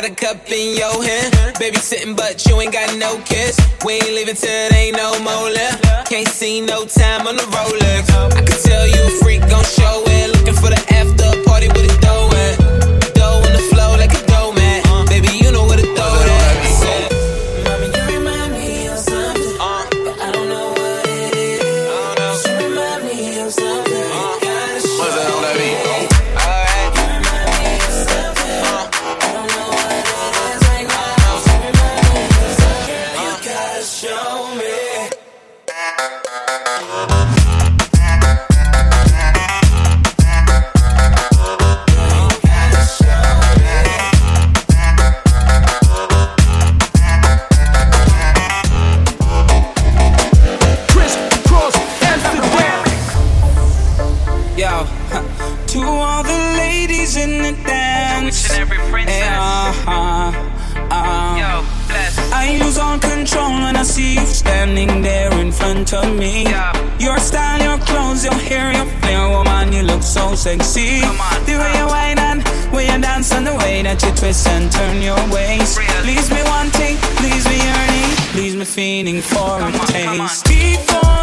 Got a cup in your hand. Babysitting, but you ain't got no kiss. We ain't leaving till there ain't no more left. Can't see no time on the Rolex. I can tell you a freak gon' show it. Looking for the after party with a throw in. sexy. The way you whine and way you dance and the way that you twist and turn your waist. Leaves me wanting, leaves me yearning, leaves me feeling for a taste. Keep on.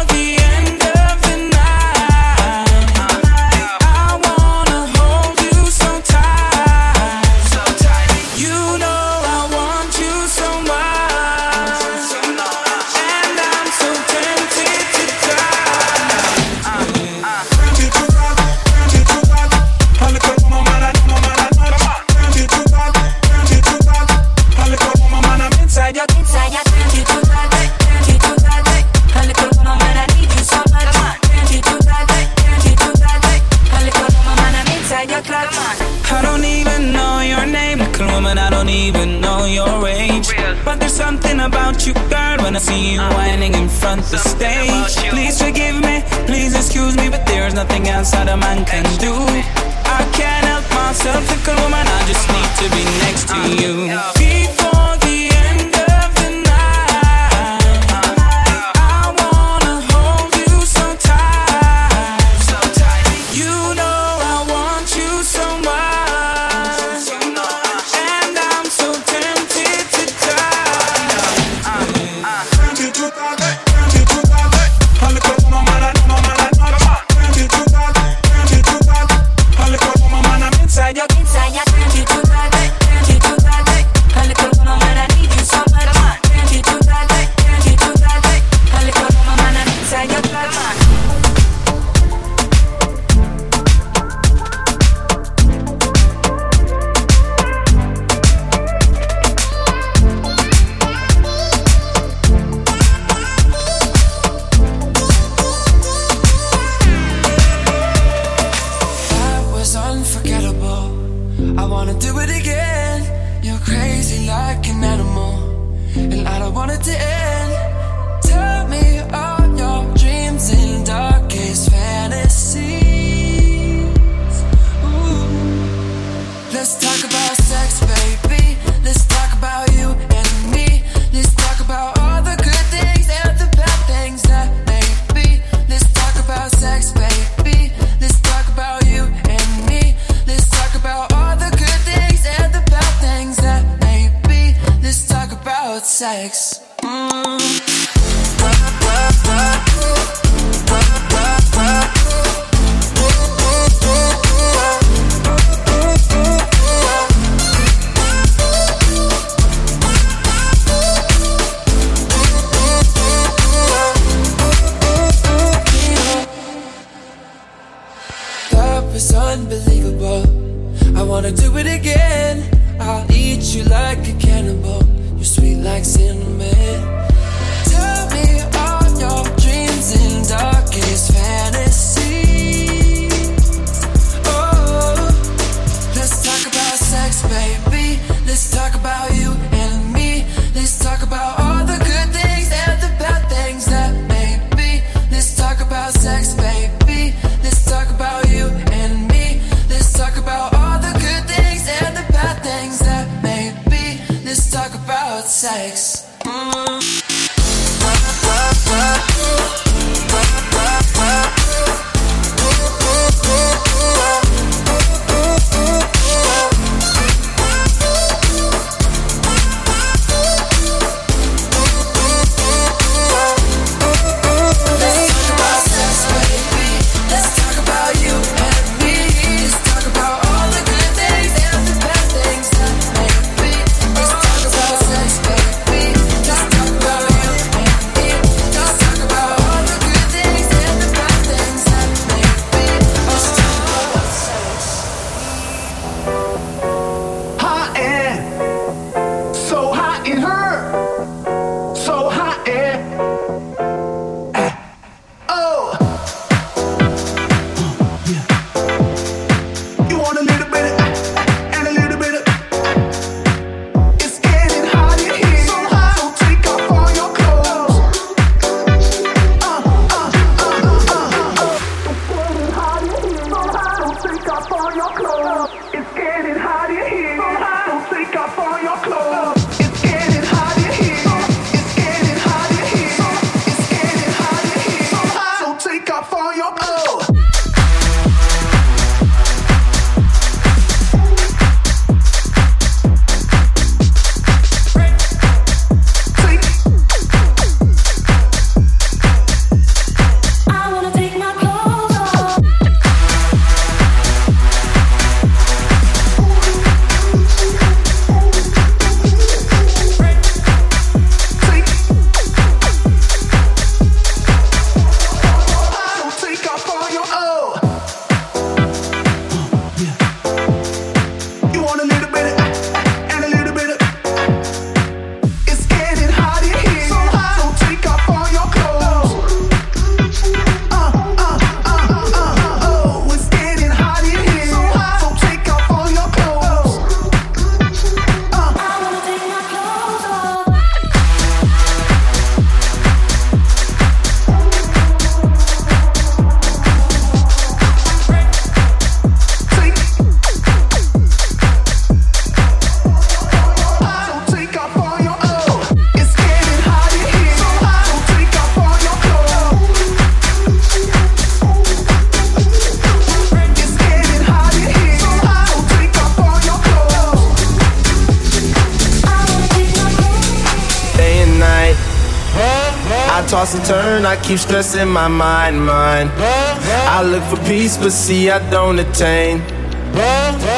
and turn. I keep stressing my mind, mind. I look for peace, but see, I don't attain.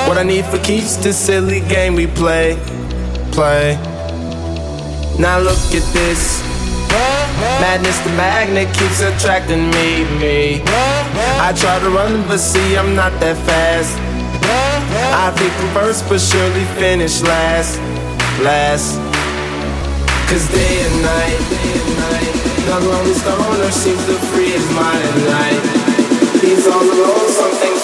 What I need for keeps this silly game we play, play. Now look at this. Madness, the magnet keeps attracting me, me. I try to run, but see, I'm not that fast. I think I'm first, but surely finish last, last. Cause day and night, day and night. The lonely stoner seems to free his mind at night. He's on the road, something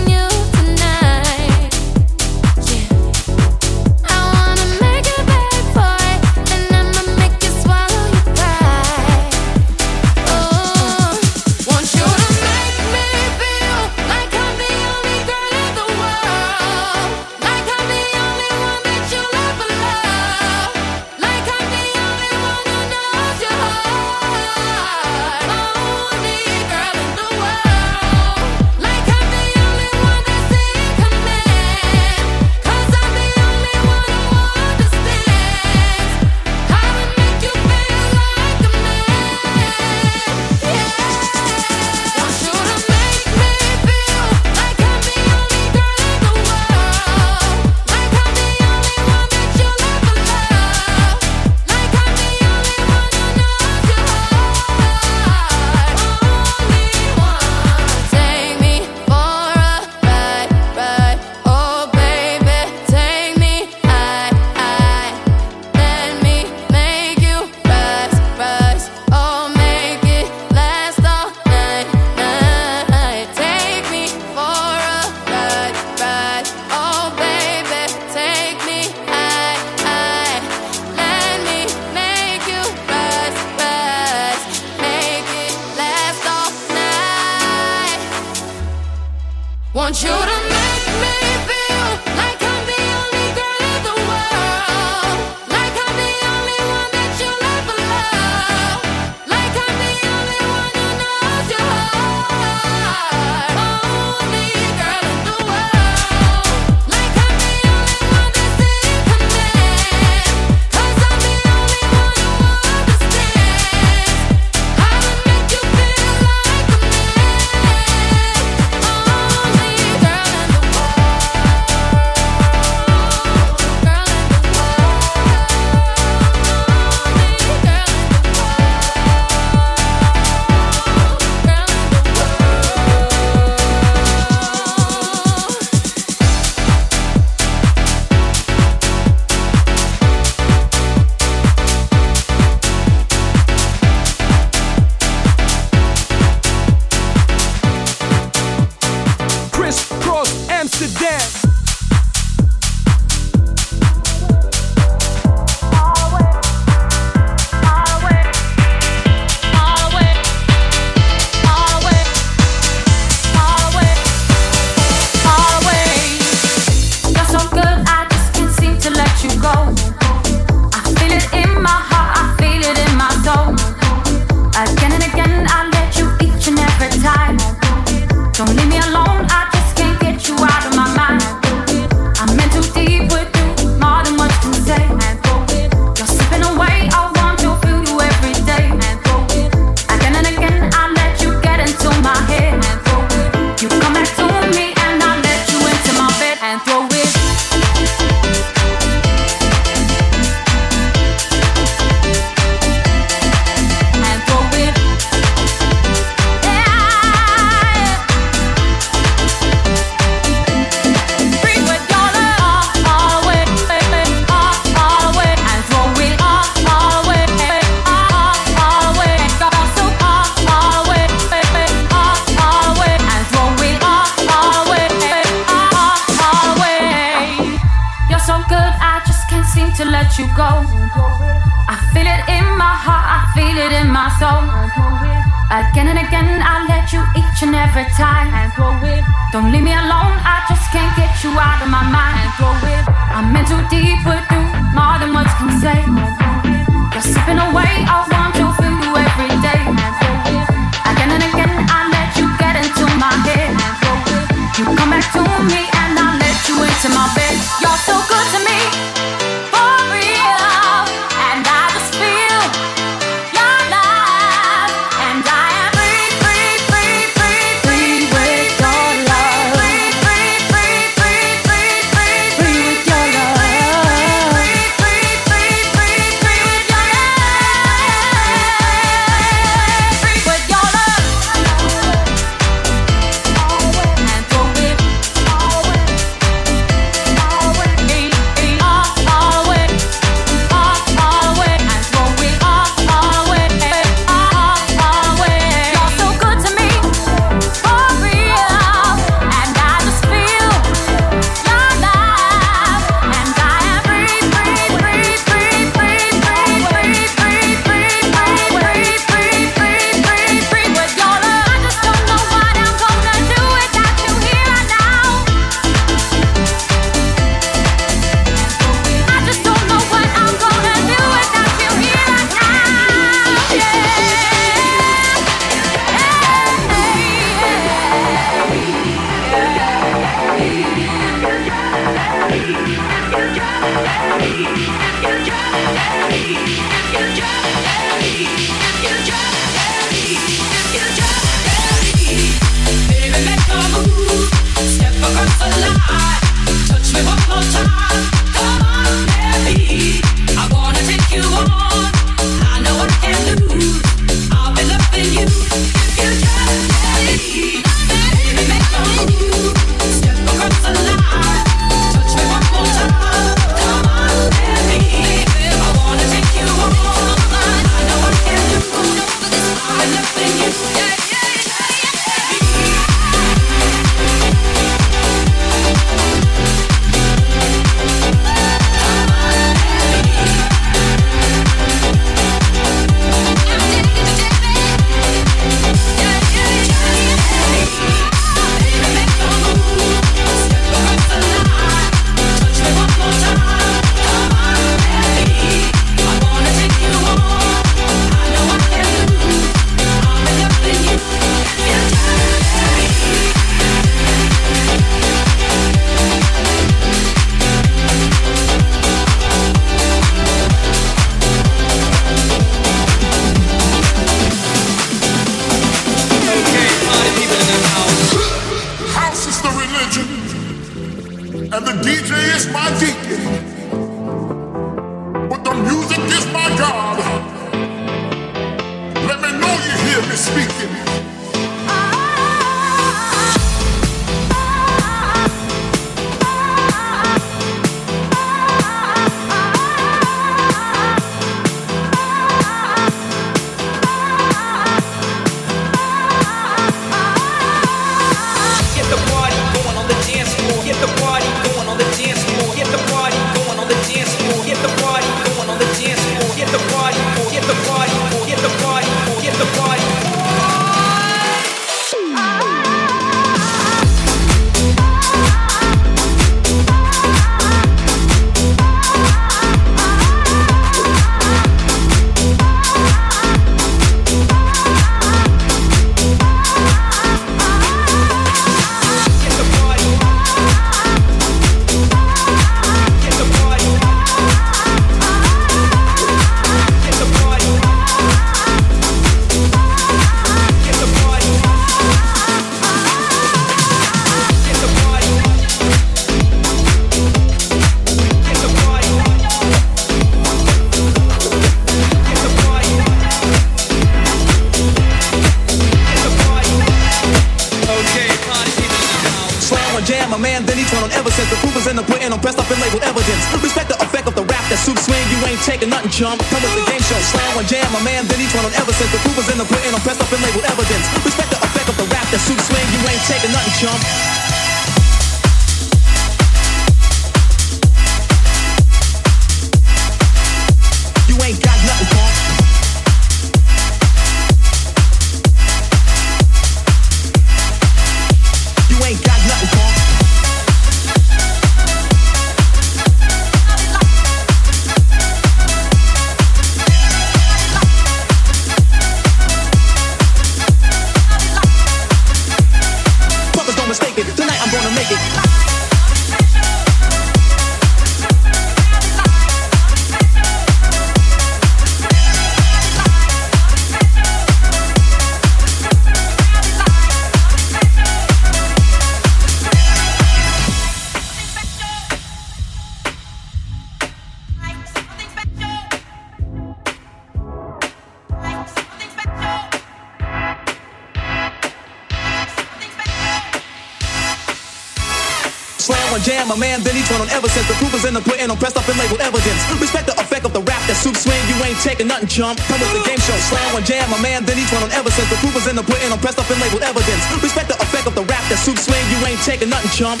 man, then he turn on ever since the proof is in the pudding, I'm pressed up and labeled evidence. Respect the effect of the rap that soup swing, you ain't taking nothing, chump. Come with the game show, slam on jam, man, then he turn on ever since the proof is in the pudding, I'm pressed up and labeled evidence. Respect the effect of the rap that soup swing, you ain't taking nothing, chump.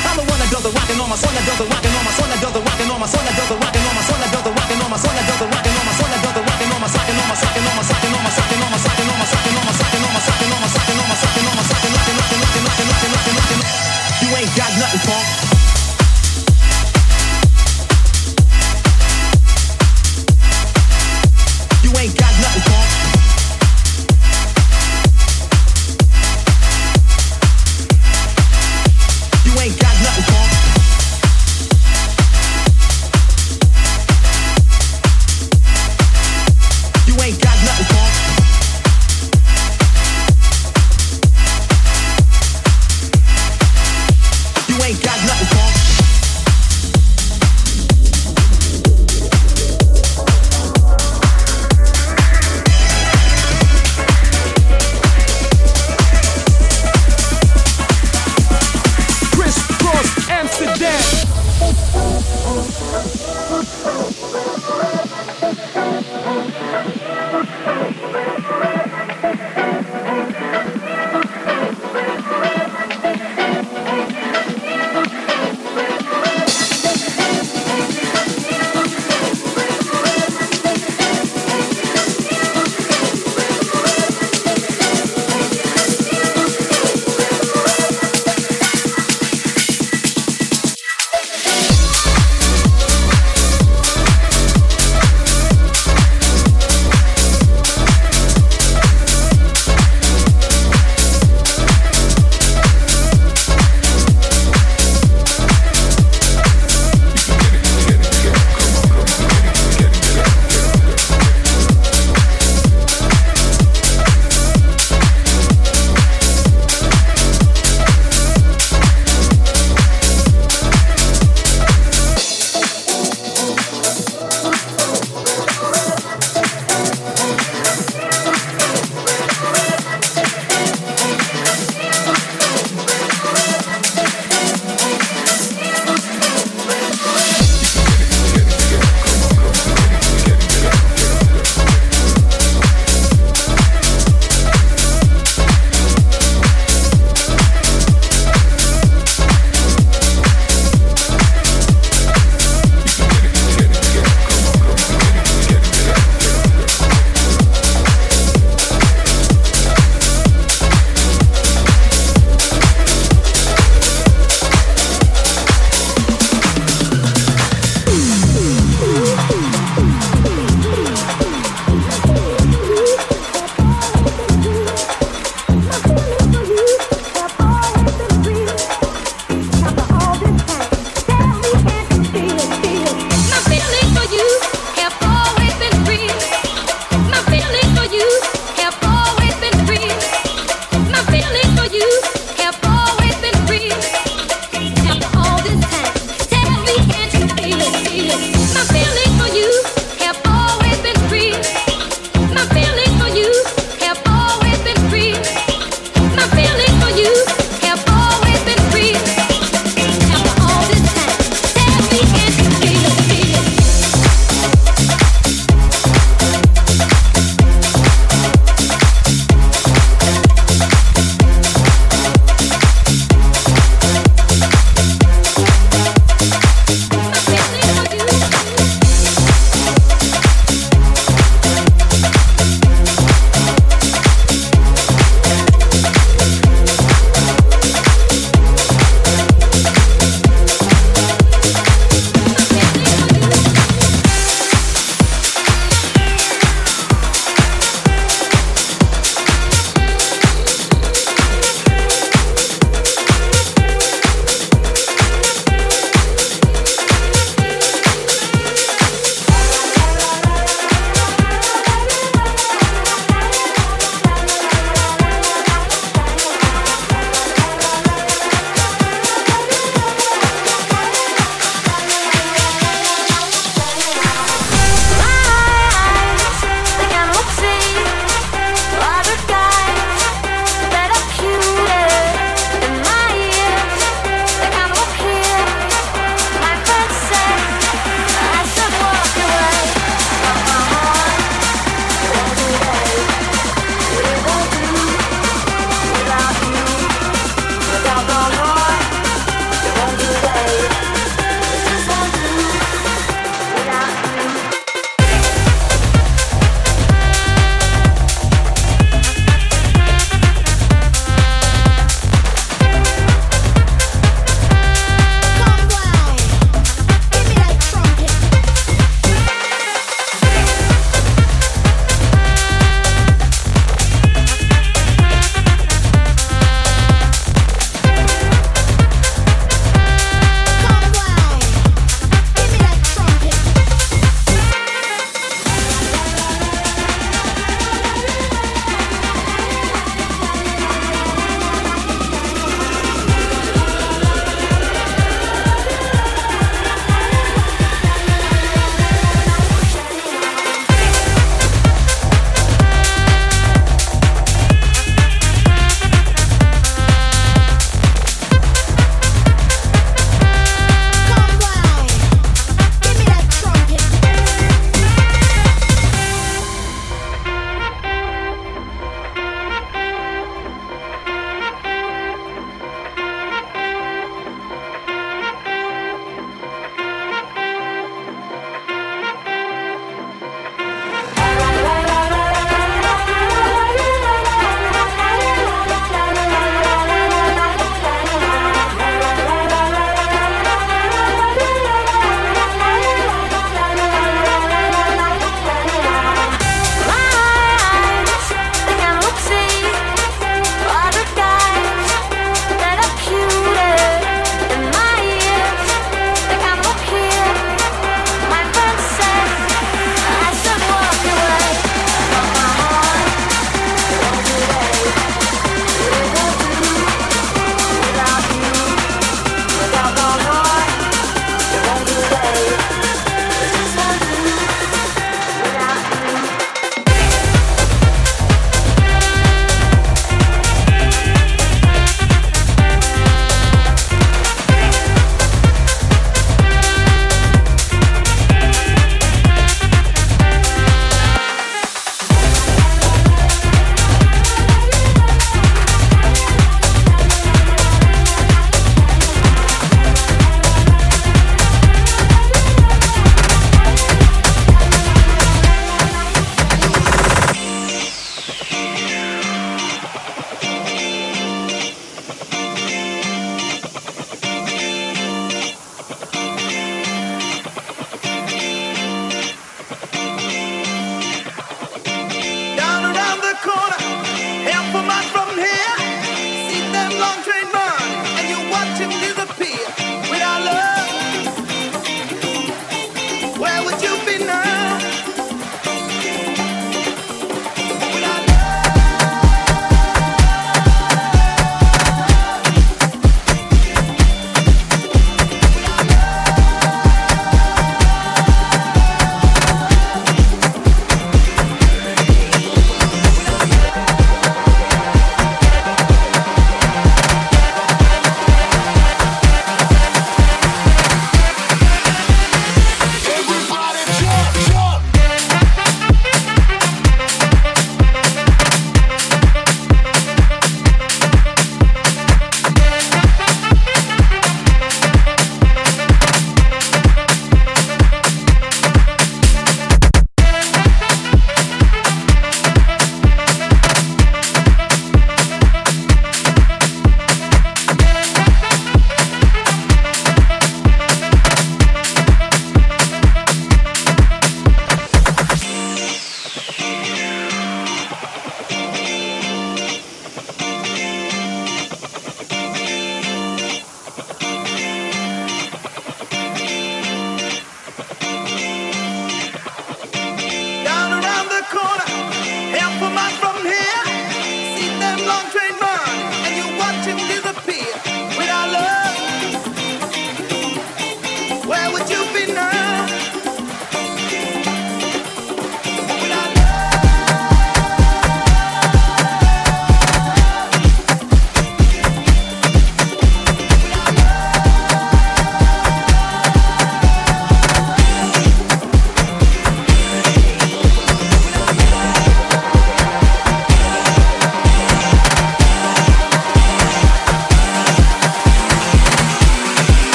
I'm the one that does the rockin' on my son that does the rockin' on my son that does the rockin' on my son that does the rockin' on my son that does the rockin' on my son that does the rockin' on my son that does the rockin' on my sockin' on my sockin' on my sockin' on my sockin' on my sockin' on my sockin' on my sockin' on my sockin' on my sockin' on my sockin' on my sockin' knockin' knockin' knockin' knockin' knockin' knockin' knockin' You ain't got nothing, punk. You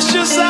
precious.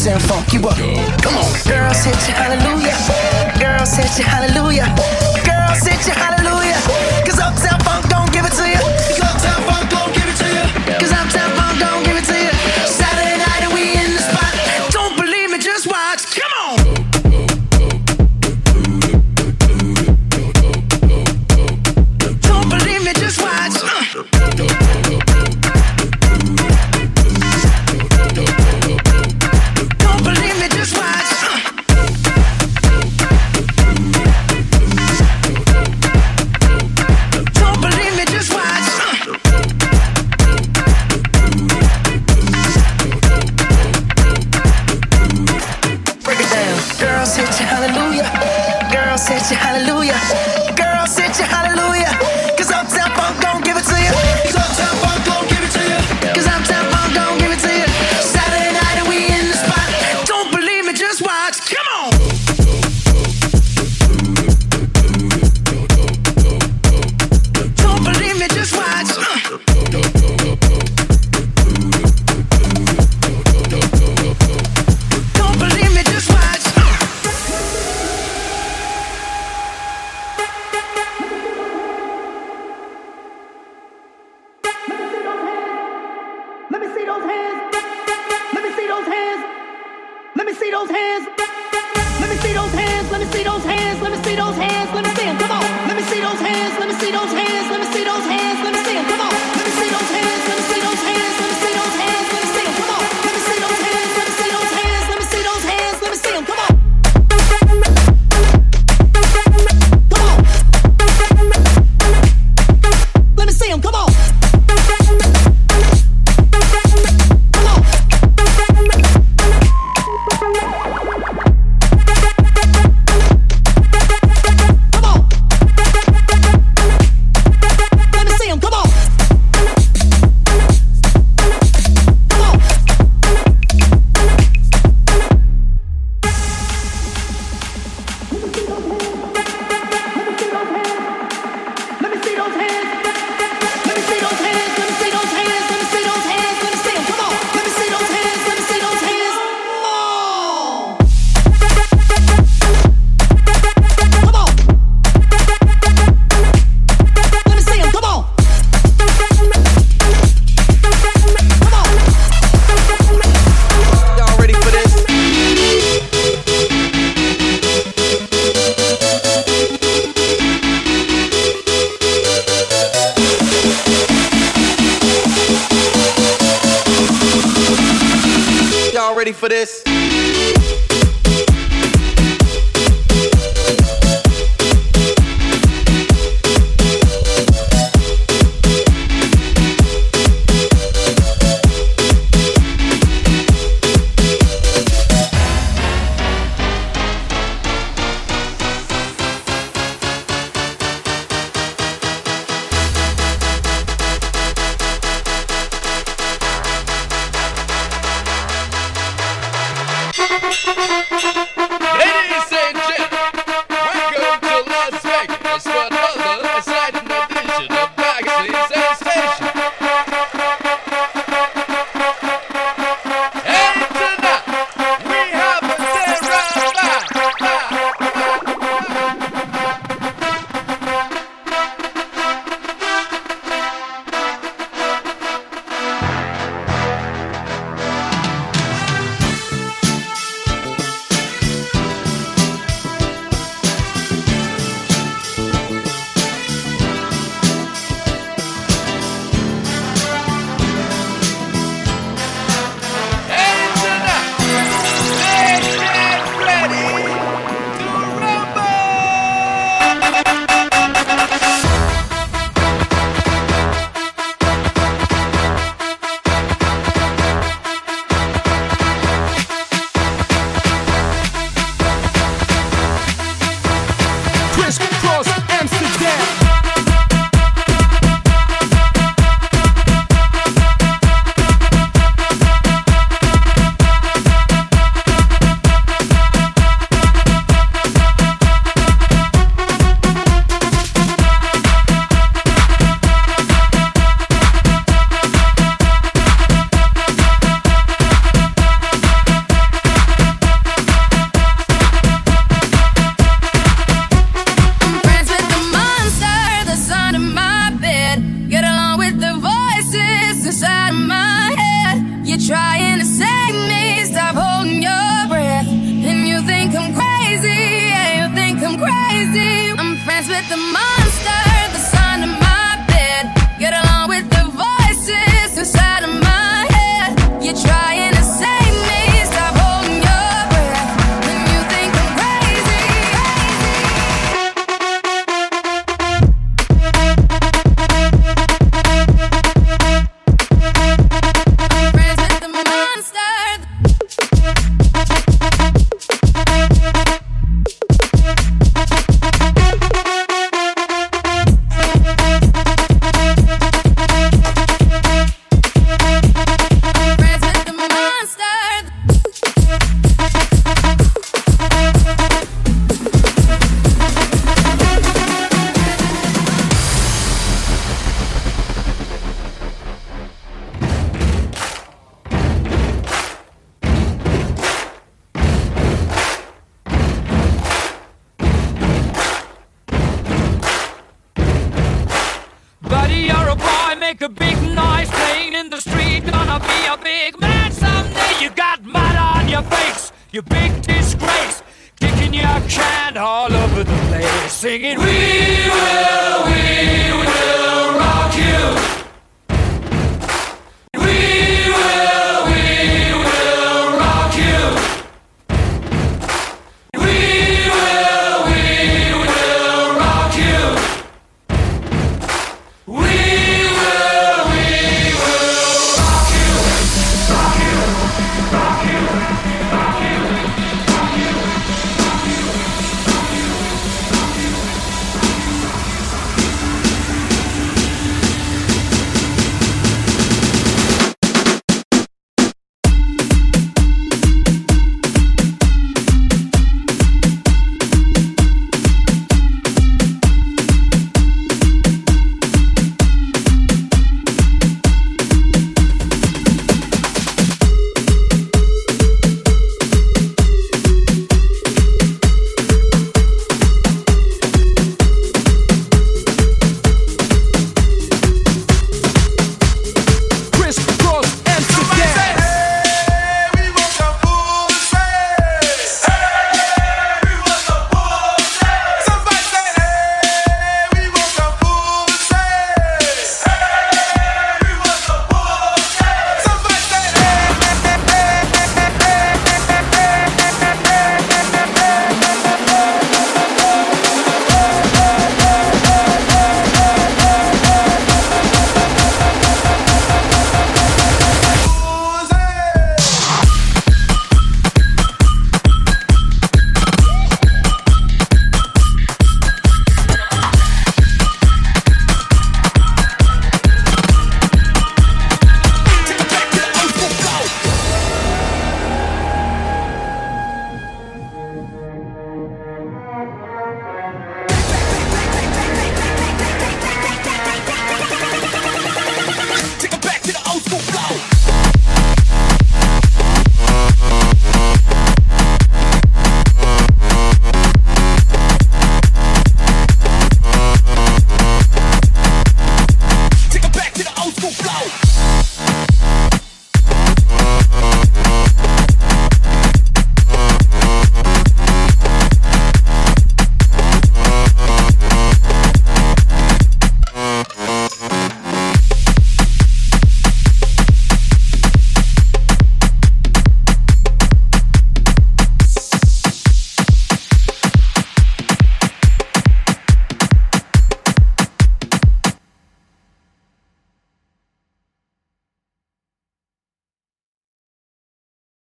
roots and funk you up. Come on. Girl, said you hallelujah. Girl, said you hallelujah. Damn, come on. You big disgrace, kicking your can all over the place, singing, We will, we will rock you.